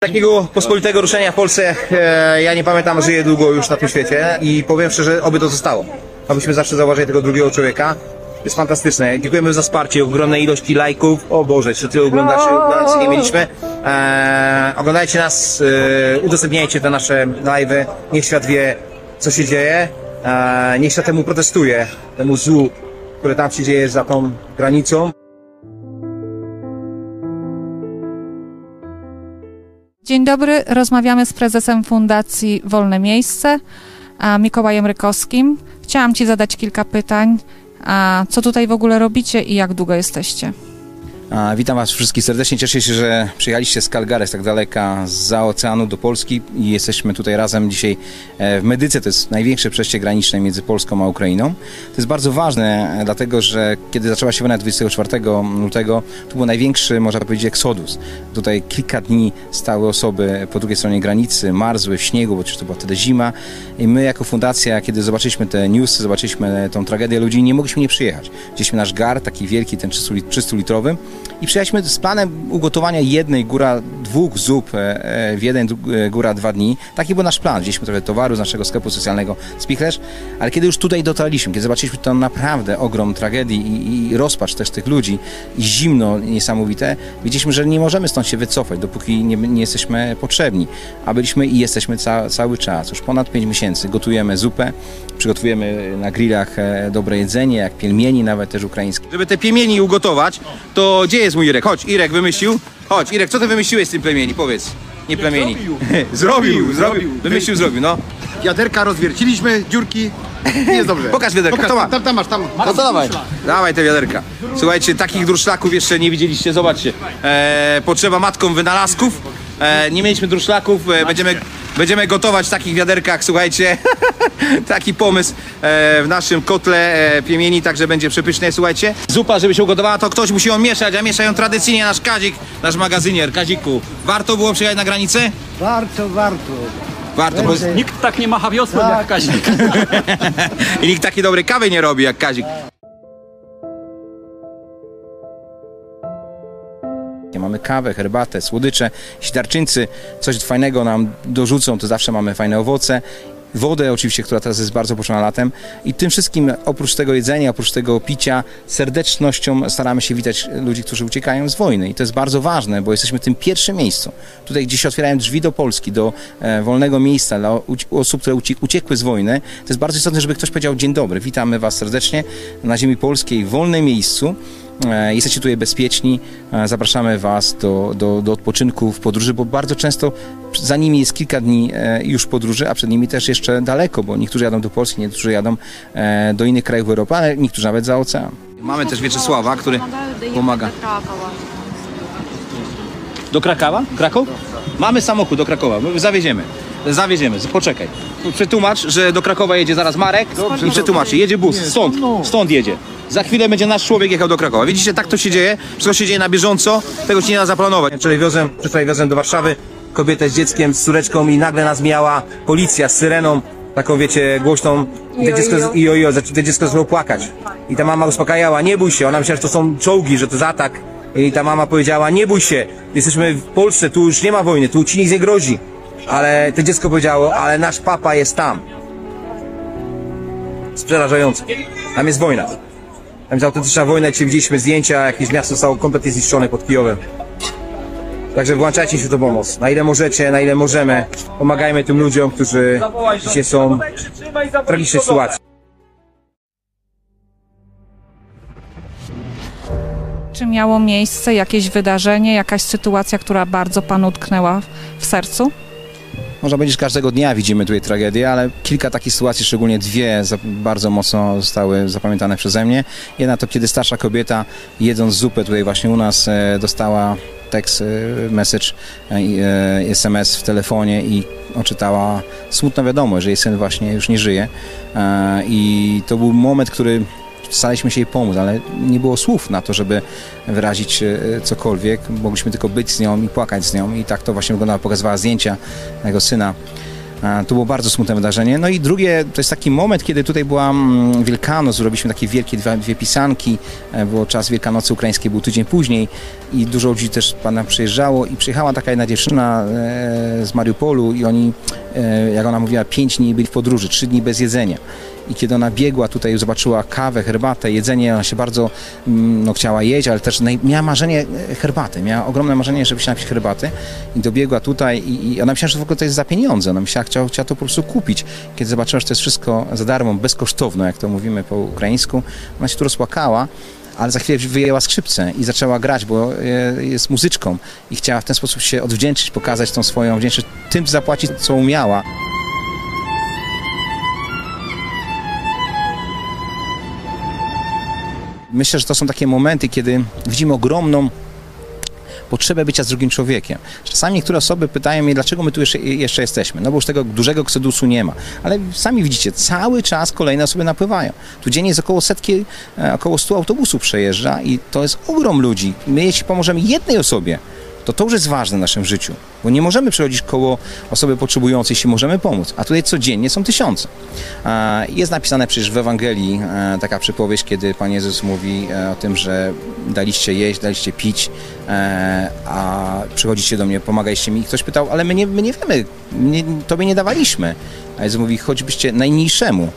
Takiego pospolitego ruszenia w Polsce e, ja nie pamiętam, żyję długo już na tym świecie i powiem szczerze, oby to zostało. Abyśmy zawsze zauważyli tego drugiego człowieka. Jest fantastyczne. Dziękujemy za wsparcie, ogromne ilości lajków. O Boże, jeszcze tyle oglądaczy, oglądaczy nie mieliśmy. E, oglądajcie nas, e, udostępniajcie te nasze live'y. Niech świat wie, co się dzieje. E, niech świat temu protestuje, temu złu, które tam się dzieje za tą granicą. Dzień dobry, rozmawiamy z prezesem Fundacji Wolne Miejsce, Mikołajem Rykowskim. Chciałam Ci zadać kilka pytań. A co tutaj w ogóle robicie i jak długo jesteście? Witam Was wszystkich serdecznie. Cieszę się, że przyjechaliście z Calgary, z tak daleka, za oceanu do Polski i jesteśmy tutaj razem dzisiaj e, w Medyce. To jest największe przejście graniczne między Polską a Ukrainą. To jest bardzo ważne, e, dlatego że kiedy zaczęła się wojna 24 lutego, to był największy, można powiedzieć, eksodus. Tutaj kilka dni stały osoby po drugiej stronie granicy, marzły w śniegu, bo to była wtedy zima. I my jako fundacja, kiedy zobaczyliśmy te newsy, zobaczyliśmy tą tragedię ludzi, nie mogliśmy nie przyjechać. Wzięliśmy nasz gar, taki wielki, ten 300-litrowy i przyjechaliśmy z planem ugotowania jednej, góra dwóch zup e, e, w jeden, e, góra dwa dni. Taki był nasz plan. Wzięliśmy trochę towaru z naszego sklepu socjalnego Spichlerz, ale kiedy już tutaj dotarliśmy, kiedy zobaczyliśmy to naprawdę ogrom tragedii i, i rozpacz też tych ludzi i zimno niesamowite, wiedzieliśmy, że nie możemy stąd się wycofać, dopóki nie, nie jesteśmy potrzebni. A byliśmy i jesteśmy ca, cały czas. Już ponad 5 miesięcy gotujemy zupę, przygotowujemy na grillach dobre jedzenie, jak pielmieni nawet też ukraińskie. Żeby te piemieni ugotować, to gdzie jest mój Irek? Chodź, Irek wymyślił. Chodź, Irek, co ty wymyśliłeś z tym plemieni? Powiedz. Nie plemieni. zrobił, zrobił. Wymyślił, zrobił, no. Wiaderka rozwierciliśmy, dziurki. Jest dobrze. Pokaż wiaderka, Pokaż, kto ma? tam, tam masz, tam. No to dawaj. Dawaj te wiaderka. Słuchajcie, takich druszlaków jeszcze nie widzieliście, zobaczcie. E, potrzeba matkom wynalazków. E, nie mieliśmy druszlaków, e, będziemy, będziemy gotować w takich wiaderkach, słuchajcie. Taki pomysł e, w naszym kotle e, piemieni, także będzie przepyszne, słuchajcie. Zupa, żeby się ugotowała, to ktoś musi ją mieszać, a mieszają tradycyjnie nasz Kazik, nasz magazynier. Kaziku, warto było przyjechać na granicę? Warto, warto. Warto, bo. Nikt tak nie macha wiosłem Tak. jak Kazik. i nikt takiej dobrej kawy nie robi jak Kazik. Mamy kawę, herbatę, słodycze, jeśli darczyńcy coś fajnego nam dorzucą, to zawsze mamy fajne owoce. Wodę oczywiście, która teraz jest bardzo potrzebna latem i tym wszystkim oprócz tego jedzenia, oprócz tego picia serdecznością staramy się witać ludzi, którzy uciekają z wojny i to jest bardzo ważne, bo jesteśmy tym pierwszym miejscu. Tutaj gdzieś otwierają drzwi do Polski, do e, wolnego miejsca dla osób, które ucie- uciekły z wojny. To jest bardzo istotne, żeby ktoś powiedział dzień dobry, witamy Was serdecznie na ziemi polskiej, w wolnym miejscu. E, Jesteście tutaj bezpieczni. E, Zapraszamy Was do, do, do odpoczynku w podróży, bo bardzo często za nimi jest kilka dni e, już podróży, a przed nimi też jeszcze daleko, bo niektórzy jadą do Polski, niektórzy jadą do innych krajów Europy, ale niektórzy nawet za ocean. Mamy też Wieczysława, który pomaga. Do Krakowa? Kraków? Mamy samochód do Krakowa, my zawieziemy. Zawieziemy, poczekaj. Przetłumacz, że do Krakowa jedzie zaraz Marek i przetłumaczy. Jedzie bus, stąd, stąd jedzie. Za chwilę będzie nasz człowiek jechał do Krakowa. Widzicie, tak to się dzieje, wszystko się dzieje na bieżąco, tego się nie da zaplanować. Wczoraj wiozłem, wczoraj wiozłem do Warszawy kobietę z dzieckiem, z córeczką i nagle nas miała policja z syreną, taką wiecie, głośną. I to dziecko, i ojo, to dziecko zaczęło płakać. I ta mama uspokajała, nie bój się, ona myślała, że to są czołgi, że to jest atak. I ta mama powiedziała, nie bój się, jesteśmy w Polsce, tu już nie ma wojny, tu ci nic nie grozi. Ale to dziecko powiedziało, ale nasz papa jest tam. Jest przerażające. Tam jest wojna. Tam jest autentyczna wojna, gdzie widzieliśmy zdjęcia, jakieś miasto zostało kompletnie zniszczone pod Kijowem. Także włączajcie się tę pomoc. Na ile możecie, na ile możemy. Pomagajmy tym ludziom, którzy dzisiaj są w tragicznej sytuacji. Czy miało miejsce jakieś wydarzenie, jakaś sytuacja, która bardzo Panu utknęła w sercu? Można powiedzieć, każdego dnia widzimy tutaj tragedię, ale kilka takich sytuacji, szczególnie dwie, bardzo mocno zostały zapamiętane przeze mnie. Jedna to, kiedy starsza kobieta, jedząc zupę tutaj właśnie u nas, e, dostała tekst, e, message, e, e, SMS w telefonie i odczytała smutną wiadomość, że jej syn właśnie już nie żyje. I to był moment, który staraliśmy się jej pomóc, ale nie było słów na to, żeby wyrazić e, cokolwiek. Mogliśmy tylko być z nią i płakać z nią i tak to właśnie wyglądało. Pokazywała zdjęcia jego syna. To było bardzo smutne wydarzenie. No i drugie, to jest taki moment, kiedy tutaj była mm, Wielkanoc, zrobiliśmy takie wielkie dwa, dwie pisanki, e, było czas Wielkanocy ukraińskiej, był tydzień później i dużo ludzi też pana przyjeżdżało i przyjechała taka jedna dziewczyna e, z Mariupolu i oni, jak ona mówiła, pięć dni byli w podróży, trzy dni bez jedzenia. I kiedy ona biegła tutaj, zobaczyła kawę, herbatę, jedzenie, ona się bardzo mm, no, chciała jeść, ale też miała marzenie e, herbaty, miała ogromne marzenie, żeby się napić herbaty i dobiegła tutaj i, i ona myślała, że w ogóle to jest za pieniądze, ona myślała, chciała, chciała to po prostu kupić. Kiedy zobaczyła, że to jest wszystko za darmo, bezkosztowno, jak to mówimy po ukraińsku, ona się tu rozpłakała, ale za chwilę wyjęła skrzypce i zaczęła grać, bo e, jest muzyczką i chciała w ten sposób się odwdzięczyć, pokazać tą swoją wdzięczność, tym zapłacić, co umiała. Myślę, że to są takie momenty, kiedy widzimy ogromną potrzebę bycia z drugim człowiekiem. Czasami niektóre osoby pytają mnie, dlaczego my tu jeszcze, jeszcze jesteśmy. No bo już tego dużego ksedusu nie ma. Ale sami widzicie, cały czas kolejne osoby napływają. Tu dziennie jest około setki, e, około 100 autobusów przejeżdża i to jest ogrom ludzi. My jeśli pomożemy jednej osobie, to to już jest ważne w naszym życiu, bo nie możemy przechodzić koło osoby potrzebującej, jeśli możemy pomóc, a tutaj codziennie są tysiące. Jest napisane przecież w Ewangelii e, taka przypowieść, kiedy Pan Jezus mówi e, o tym, że daliście jeść, daliście pić, e, a przychodzicie do mnie, pomagaliście mi. I ktoś pytał, ale my nie, my nie wiemy, nie, tobie nie dawaliśmy. A Jezus mówi, choćbyście najmniejszemu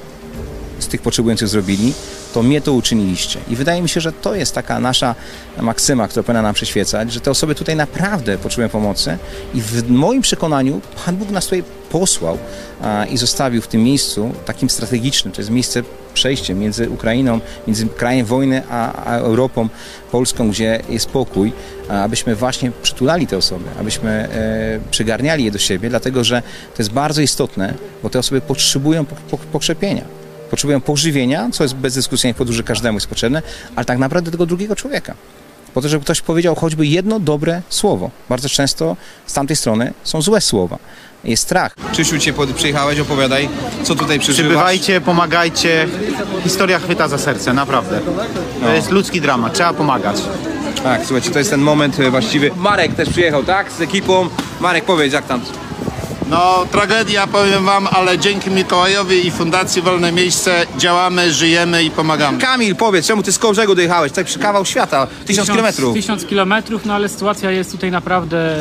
z tych potrzebujących zrobili, to mnie to uczyniliście. I wydaje mi się, że to jest taka nasza maksyma, która powinna nam przyświecać, że te osoby tutaj naprawdę potrzebują pomocy i w moim przekonaniu Pan Bóg nas tutaj posłał a, i zostawił w tym miejscu takim strategicznym. To jest miejsce przejście między Ukrainą, między krajem wojny a, a Europą, Polską, gdzie jest pokój, abyśmy właśnie przytulali te osoby, abyśmy e, przygarniali je do siebie, dlatego że to jest bardzo istotne, bo te osoby potrzebują po, po, pokrzepienia potrzebują pożywienia, co jest bezdyskusyjnie w podróży każdemu jest potrzebne, ale tak naprawdę tego drugiego człowieka. Po to, żeby ktoś powiedział choćby jedno dobre słowo. Bardzo często z tamtej strony są złe słowa. Jest strach. Krzysiu, cię pod, przyjechałeś, opowiadaj, co tutaj przeżywasz. Przybywajcie, pomagajcie. Historia chwyta za serce, naprawdę. To jest ludzki dramat, trzeba pomagać. Tak, słuchajcie, to jest ten moment e, właściwy. Marek też przyjechał, tak? Z ekipą. Marek, powiedz, jak tam? No, tragedia, powiem wam, ale dzięki Mikołajowi i Fundacji Wolne Miejsce działamy, żyjemy i pomagamy. Kamil, powiedz, czemu ty z koło brzegu dojechałeś? Tak przy kawał świata, tysiąc kilometrów. Tysiąc kilometrów, no ale sytuacja jest tutaj naprawdę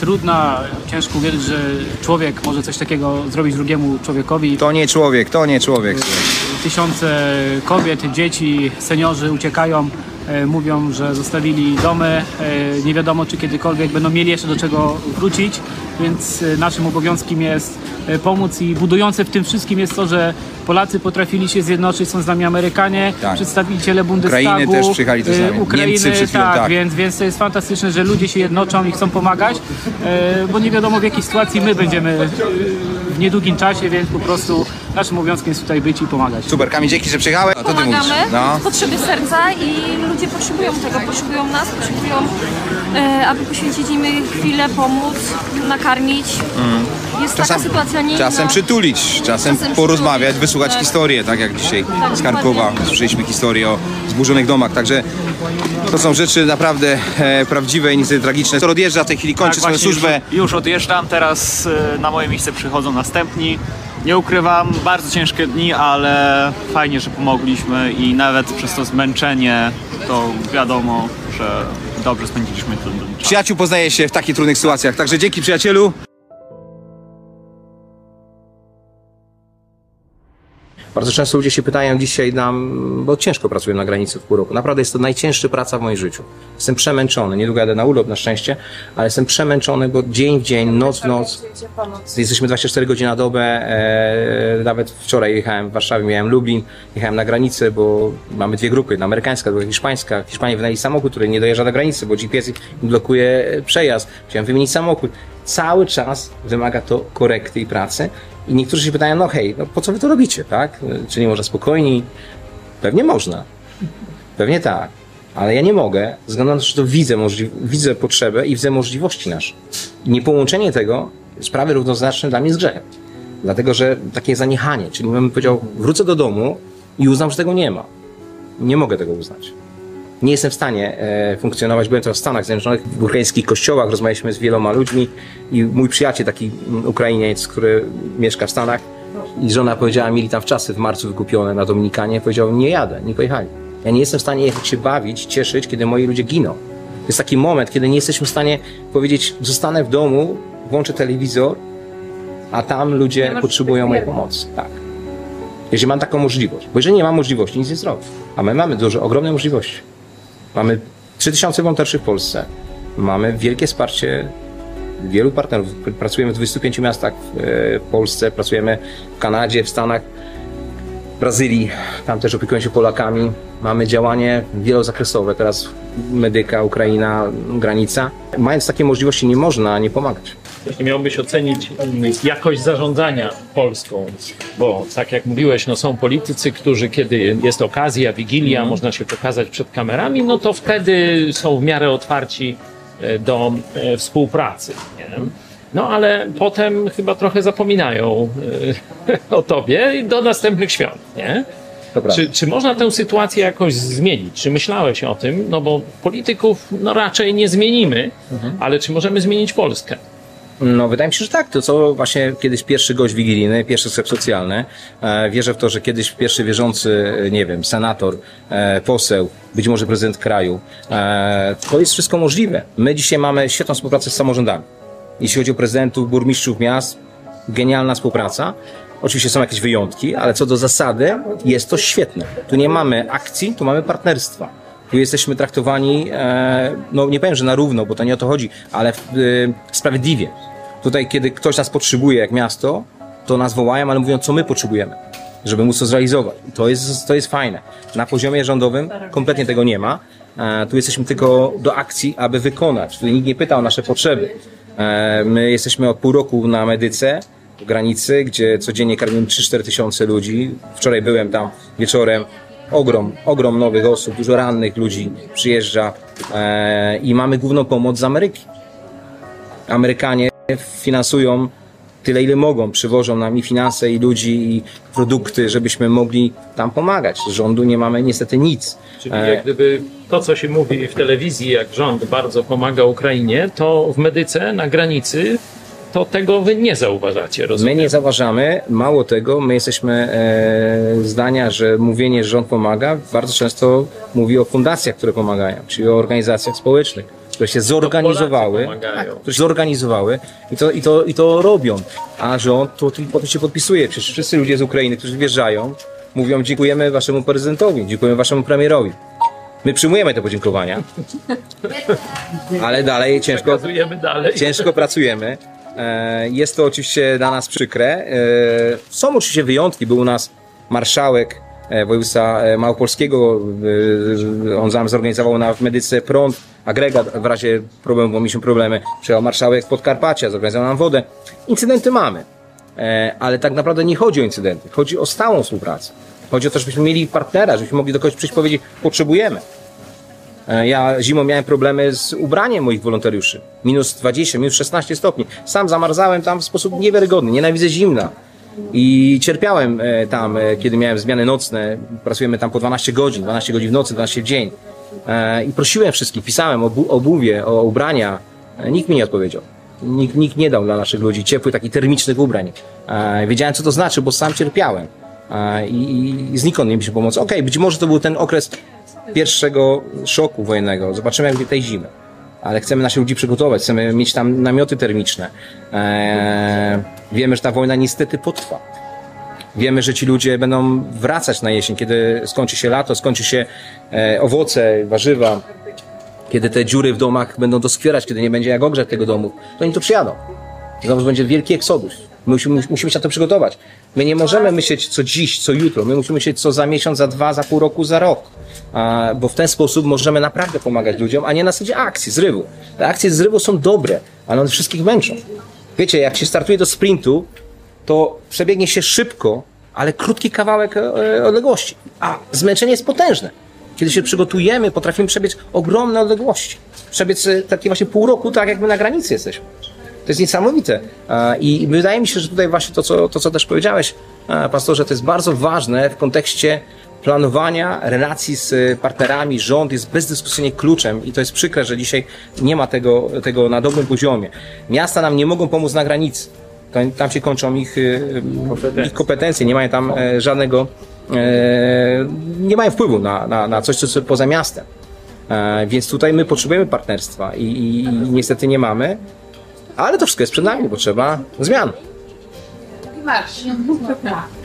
trudna. Ciężko uwierzyć, że człowiek może coś takiego zrobić drugiemu człowiekowi. To nie człowiek, to nie człowiek. Tysiące kobiet, dzieci, seniorzy uciekają. e, Mówią, że zostawili domy, e, nie wiadomo czy kiedykolwiek będą mieli jeszcze do czego wrócić, więc e, naszym obowiązkiem jest e, pomóc i budujące w tym wszystkim jest to, że Polacy potrafili się zjednoczyć, są z nami Amerykanie, Tak. przedstawiciele Bundestagu, Ukrainy też przyjechali tu z e, nami. Ukrainy, Niemcy przed chwilą, tak, tak. Więc, więc to jest fantastyczne, że ludzie się jednoczą i chcą pomagać, bo nie wiadomo w jakiej sytuacji my będziemy w niedługim czasie, więc po prostu naszym obowiązkiem jest tutaj być i pomagać. Super, Kamil, dzięki, że przyjechałeś. A to ty mówisz. pomagamy No. z potrzeby serca i ludzie potrzebują tego, potrzebują nas, potrzebują, e, aby poświęcić im chwilę, pomóc, nakarmić. Jest taka sytuacja nie czasem przytulić, czasem, Czasem porozmawiać, przytulić, wysłuchać tak. historię, tak jak dzisiaj Tak, z dokładnie. słyszeliśmy historię o zburzonych domach, także to są rzeczy naprawdę e, prawdziwe i niestety tragiczne. To odjeżdża w tej chwili, kończy Tak, swoją właśnie służbę. Już, już odjeżdżam, teraz e, na moje miejsce przychodzą następni. Nie ukrywam, bardzo ciężkie dni, ale fajnie, że pomogliśmy i nawet przez to zmęczenie to wiadomo, że dobrze spędziliśmy ten czas. Przyjaciół poznaje się w takich trudnych sytuacjach, także dzięki przyjacielu. Bardzo często ludzie się pytają dzisiaj nam, bo ciężko pracuję na granicy w pół roku. Naprawdę jest to najcięższa praca w moim życiu. Jestem przemęczony. Niedługo jadę na urlop na szczęście, ale jestem przemęczony, bo dzień w dzień, noc w noc. Jesteśmy 24 godziny na dobę. E, nawet wczoraj jechałem w Warszawie, miałem Lublin, jechałem na granicę, bo mamy dwie grupy, jedna amerykańska, druga hiszpańska. Hiszpanie wynajęli samochód, który nie dojeżdża do granicy, bo GPS im blokuje przejazd. Chciałem wymienić samochód. Cały czas wymaga to korekty i pracy. I niektórzy się pytają, no hej, no po co wy to robicie, tak? Czy nie można spokojniej? Pewnie można. Pewnie tak. Ale ja nie mogę, ze względu na to, że to widzę, widzę potrzebę i widzę możliwości nasze. Niepołączenie tego sprawy równoznaczne dla mnie z grzechem. Dlatego, że takie zaniechanie, czyli bym powiedział, wrócę do domu i uznam, że tego nie ma. Nie mogę tego uznać. Nie jestem w stanie e, funkcjonować. Byłem to w Stanach Zjednoczonych, w ukraińskich kościołach, rozmawialiśmy z wieloma ludźmi i mój przyjaciel, taki Ukrainiec, który mieszka w Stanach i żona powiedziała, mieli tam w czasy w marcu wykupione na Dominikanie, powiedział, nie jadę, nie pojechali. Ja nie jestem w stanie jechać się bawić, cieszyć, kiedy moi ludzie giną. To jest taki moment, kiedy nie jesteśmy w stanie powiedzieć, zostanę w domu, włączę telewizor, a tam ludzie potrzebują mojej pomocy. Tak. Jeżeli mam taką możliwość. Bo jeżeli nie mam możliwości, nic nie zrobię. A my mamy duże, ogromne możliwości. Mamy 3000 wolontariuszy w Polsce. Mamy wielkie wsparcie wielu partnerów. Pracujemy w 25 miastach w e, Polsce, pracujemy w Kanadzie, w Stanach, w Brazylii. Tam też opiekują się Polakami. Mamy działanie wielozakresowe. Teraz Medyka, Ukraina, granica. Mając takie możliwości nie można nie pomagać. Jeśli miałbyś ocenić mm, jakość zarządzania Polską, bo tak jak mówiłeś, no są politycy, którzy kiedy jest okazja, wigilia, można się pokazać przed kamerami, no to wtedy są w miarę otwarci e, do e, współpracy. Nie? No ale potem chyba trochę zapominają e, o tobie do następnych świąt, nie? Czy, czy można tę sytuację jakoś zmienić? Czy myślałeś o tym? No bo polityków no raczej nie zmienimy, ale czy możemy zmienić Polskę? No, wydaje mi się, że tak. To co właśnie kiedyś pierwszy gość wigilijny, pierwszy sklep socjalny. E, wierzę w to, że kiedyś pierwszy wierzący, e, nie wiem, senator, e, poseł, być może prezydent kraju. To jest wszystko możliwe. My dzisiaj mamy świetną współpracę z samorządami. Jeśli chodzi o prezydentów, burmistrzów miast, genialna współpraca. Oczywiście są jakieś wyjątki, ale co do zasady jest to świetne. Tu nie mamy akcji, tu mamy partnerstwa. Tu jesteśmy traktowani, no nie powiem, że na równo, bo to nie o to chodzi, ale sprawiedliwie. Tutaj, kiedy ktoś nas potrzebuje jak miasto, to nas wołają, ale mówią, co my potrzebujemy, żeby móc to zrealizować. To jest, to jest fajne. Na poziomie rządowym kompletnie tego nie ma. E, tu jesteśmy tylko do akcji, aby wykonać. Tutaj nikt nie pyta o nasze potrzeby. E, my jesteśmy od pół roku na medyce, w granicy, gdzie codziennie karmimy 3-4 tysiące ludzi. Wczoraj byłem tam wieczorem. Ogrom, ogrom nowych osób, dużo rannych ludzi przyjeżdża e, i mamy główną pomoc z Ameryki. Amerykanie finansują tyle, ile mogą. Przywożą nam i finanse, i ludzi, i produkty, żebyśmy mogli tam pomagać. Z rządu nie mamy niestety nic. Czyli E, jak gdyby to, co się mówi w telewizji, jak rząd bardzo pomaga Ukrainie, to w medyce na granicy to tego wy nie zauważacie, My rozumiem? nie zauważamy, mało tego, my jesteśmy e, zdania, że mówienie, że rząd pomaga, bardzo często mówi o fundacjach, które pomagają, czyli o organizacjach społecznych, które się zorganizowały, które się zorganizowały i to, i, to, i to robią, a rząd to, to potem się podpisuje. Przecież wszyscy ludzie z Ukrainy, którzy wjeżdżają, mówią dziękujemy waszemu prezydentowi, dziękujemy waszemu premierowi. My przyjmujemy te podziękowania, ale dalej ciężko, dalej. ciężko pracujemy. E, Jest to oczywiście dla nas przykre. E, Są oczywiście wyjątki. Był u nas marszałek e, województwa małopolskiego. On sam zorganizował na w medyce prąd, agregat w razie problemu, bo mieliśmy problemy. Przyjechał marszałek Podkarpacia, zorganizował nam wodę. Incydenty mamy. E, Ale tak naprawdę nie chodzi o incydenty. Chodzi o stałą współpracę. Chodzi o to, żebyśmy mieli partnera, żebyśmy mogli do kogoś przyjść i powiedzieć, potrzebujemy. E, Ja zimą miałem problemy z ubraniem moich wolontariuszy. Minus 20, minus 16 stopni. Sam zamarzałem tam w sposób niewiarygodny. Nienawidzę zimna. I cierpiałem e, tam, kiedy miałem zmiany nocne. Pracujemy tam po 12 godzin, 12 godzin w nocy, 12 w dzień. E, I prosiłem wszystkich, pisałem o bu- o obuwie, o ubrania. E, Nikt mi nie odpowiedział. Nikt, nikt nie dał dla naszych ludzi ciepłych, takich termicznych ubrań. E, Wiedziałem, co to znaczy, bo sam cierpiałem. I, i znikąd nie mieliśmy pomocy. Okej, być może to był ten okres pierwszego szoku wojennego. Zobaczymy jak będzie tej zimy. Ale chcemy naszych ludzi przygotować, chcemy mieć tam namioty termiczne. Eee, wiemy, że ta wojna niestety potrwa. Wiemy, że ci ludzie będą wracać na jesień, kiedy skończy się lato, skończy się e, owoce, warzywa, kiedy te dziury w domach będą doskwierać, kiedy nie będzie jak ogrzać tego domu, to oni tu przyjadą. Znowu będzie wielki eksodus. My musimy, musimy się na to przygotować. My nie możemy myśleć co dziś, co jutro. My musimy myśleć co za miesiąc, za dwa, za pół roku, za rok. A, bo w ten sposób możemy naprawdę pomagać ludziom, a nie na zasadzie akcji, zrywu. Te akcje zrywu są dobre, ale one wszystkich męczą. Wiecie, jak się startuje do sprintu, to przebiegnie się szybko, ale krótki kawałek e, odległości. A zmęczenie jest potężne. Kiedy się przygotujemy, potrafimy przebiec ogromne odległości. Przebiec e, takie właśnie pół roku, tak jak my na granicy jesteśmy. To jest niesamowite. I wydaje mi się, że tutaj właśnie to, co, to, co też powiedziałeś, pastorze, to jest bardzo ważne w kontekście planowania relacji z e, partnerami, rząd jest bezdyskusyjnie kluczem i to jest przykre, że dzisiaj nie ma tego, tego na dobrym poziomie. Miasta nam nie mogą pomóc na granicy. Tam, tam się kończą ich, e, ich kompetencje, nie mają tam e, żadnego, e, nie mają wpływu na, na, na coś, co jest poza miastem. E, więc tutaj my potrzebujemy partnerstwa i, i, i niestety nie mamy, ale to wszystko jest przed nami, bo trzeba zmian. Marsz.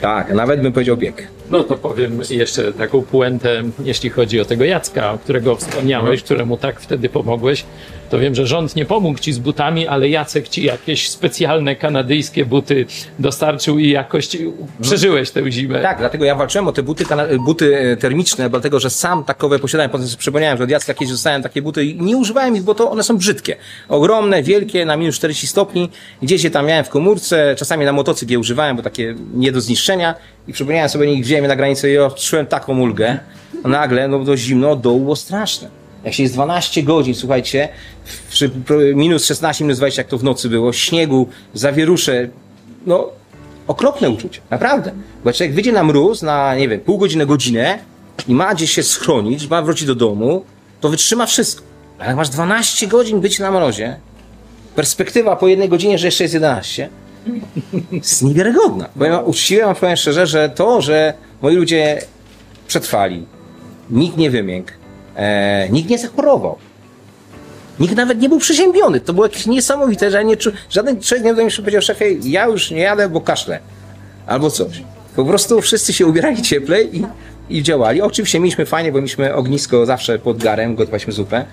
Tak, nawet bym powiedział bieg. No to powiem jeszcze taką puentę, jeśli chodzi o tego Jacka, o którego wspomniałeś, któremu tak wtedy pomogłeś. To wiem, że rząd nie pomógł ci z butami, ale Jacek ci jakieś specjalne kanadyjskie buty dostarczył i jakoś przeżyłeś tę zimę. Tak, dlatego ja walczyłem o te buty, buty e, termiczne, dlatego że sam takowe posiadałem. Potem sobie przypomniałem, że od Jacka kiedyś dostałem takie buty i nie używałem ich, bo to one są brzydkie. Ogromne, wielkie, na minus 40 stopni. Gdzieś je tam miałem w komórce, czasami na motocykl je używałem, bo takie nie do zniszczenia. I przypomniałem sobie, nie wziąłem je na granicę i odczułem taką ulgę. A nagle, no to zimno, dołu było straszne. Jak się jest 12 godzin, słuchajcie, przy minus 16, minus 20, jak to w nocy było, śniegu, zawierusze, no okropne uczucie, naprawdę. Bo jak wyjdzie na mróz na, nie wiem, pół godziny, godzinę i ma gdzieś się schronić, ma wrócić do domu, to wytrzyma wszystko. Ale jak masz 12 godzin być na mrozie, perspektywa po jednej godzinie, że jeszcze jest 11, jest niewiarygodna. Bo ja uczciwie wam powiem szczerze, że to, że moi ludzie przetrwali, nikt nie wymiękł, e, nikt nie zachorował, Nikt nawet nie był przeziębiony. To było jakieś niesamowite, że ja nie czu... żaden człowiek nie powiedział, szefie, ja już nie jadę, bo kaszlę. Albo coś. Po prostu wszyscy się ubierali cieplej i, i działali. Oczywiście mieliśmy fajnie, bo mieliśmy ognisko zawsze pod garem, gotowaliśmy zupę.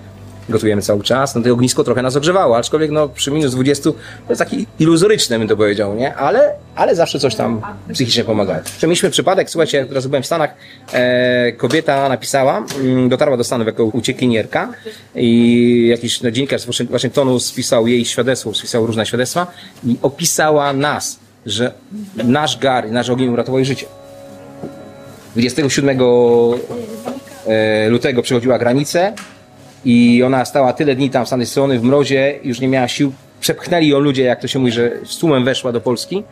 Gotujemy cały czas. No to ognisko trochę nas ogrzewało, aczkolwiek no przy minus 20 to jest taki iluzoryczny, bym to powiedział, nie? Ale, ale zawsze coś tam psychicznie pomagało. Jeszcze mieliśmy przypadek, słuchajcie, teraz byłem w Stanach, e, kobieta napisała, mm, dotarła do Stanów jako uciekinierka i jakiś no, dziennikarz z Waszy- Waszyngtonu spisał jej świadectwo, spisał różne świadectwa i opisała nas, że nasz gar nasz ogień uratował jej życie. 27 e, lutego przechodziła granicę i ona stała tyle dni tam z tamtej strony w mrozie, już nie miała sił. Przepchnęli ją ludzie, jak to się mówi, że z tłumem weszła do Polski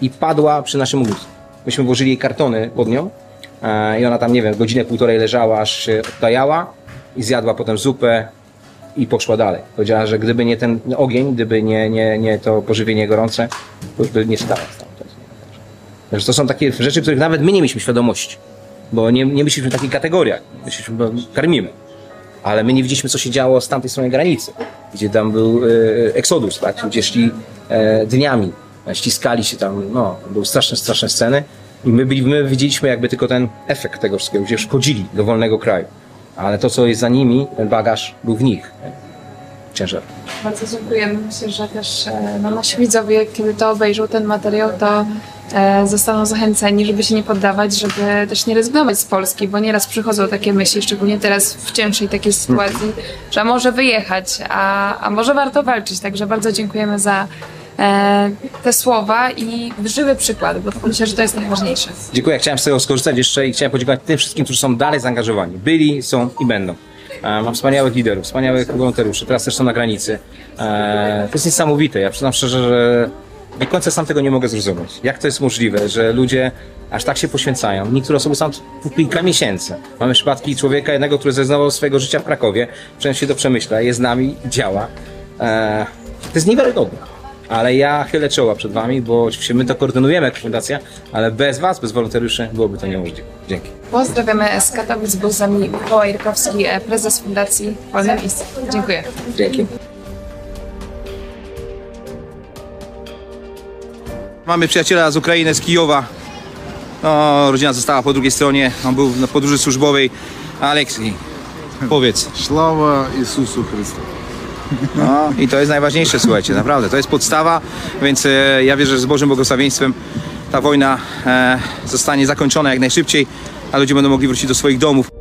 i padła przy naszym ognisku. Myśmy włożyli jej kartony pod nią e, i ona tam, nie wiem, godzinę, półtorej leżała, aż się oddajała i zjadła potem zupę i poszła dalej. Powiedziała, że gdyby nie ten ogień, gdyby nie, nie, nie to pożywienie gorące, to już by nie stała stamtąd. Także to są takie rzeczy, których nawet my nie mieliśmy świadomości, bo nie, nie myśleliśmy w takich kategoriach. Myśleliśmy, bo karmimy. Ale my nie widzieliśmy, co się działo z tamtej strony granicy, gdzie tam był e, eksodus, tak? Ludzie szli e, dniami, e, ściskali się tam, no, były straszne, straszne sceny. I my, byli, my widzieliśmy jakby tylko ten efekt tego wszystkiego, gdzie szkodzili do wolnego kraju. Ale to, co jest za nimi, ten bagaż był w nich. Ciężar. Bardzo dziękujemy. Myślę, że też e, no, nasi widzowie, kiedy to obejrzą ten materiał, to e, zostaną zachęceni, żeby się nie poddawać, żeby też nie rezygnować z Polski, bo nieraz przychodzą takie myśli, szczególnie teraz w cięższej takiej sytuacji, że może wyjechać, a, a może warto walczyć. Także bardzo dziękujemy za e, te słowa i żywy przykład, bo myślę, że to jest najważniejsze. Dziękuję, chciałem z tego skorzystać jeszcze i chciałem podziękować tym wszystkim, którzy są dalej zaangażowani. Byli, są i będą. E, Mam wspaniałych liderów, wspaniałych wolontariuszy, teraz też są na granicy. E, To jest niesamowite. Ja przyznam szczerze, że do końca sam tego nie mogę zrozumieć. Jak to jest możliwe, że ludzie aż tak się poświęcają? Niektóre osoby są po kilka miesięcy. Mamy przypadki człowieka jednego, który zrezygnował swojego życia w Krakowie, przeniósł się do Przemyśla, jest z nami, działa. E, To jest niewiarygodne. Ale ja chylę czoła przed Wami, bo oczywiście my to koordynujemy jako fundacja, ale bez Was, bez wolontariuszy byłoby to niemożliwe. Dzięki. Pozdrawiamy z Katowic, był z nami Mikołaj Rykowski, e, prezes Fundacji Wolne Miejsce. Dziękuję. Dzięki. Mamy przyjaciela z Ukrainy, z Kijowa. No, rodzina została po drugiej stronie, on był na podróży służbowej. Aleksji, powiedz. Sława Jezusu Chrystusowi. No i to jest najważniejsze, słuchajcie, naprawdę. To jest podstawa, więc e, ja wierzę, że z Bożym błogosławieństwem ta wojna e, zostanie zakończona jak najszybciej, a ludzie będą mogli wrócić do swoich domów.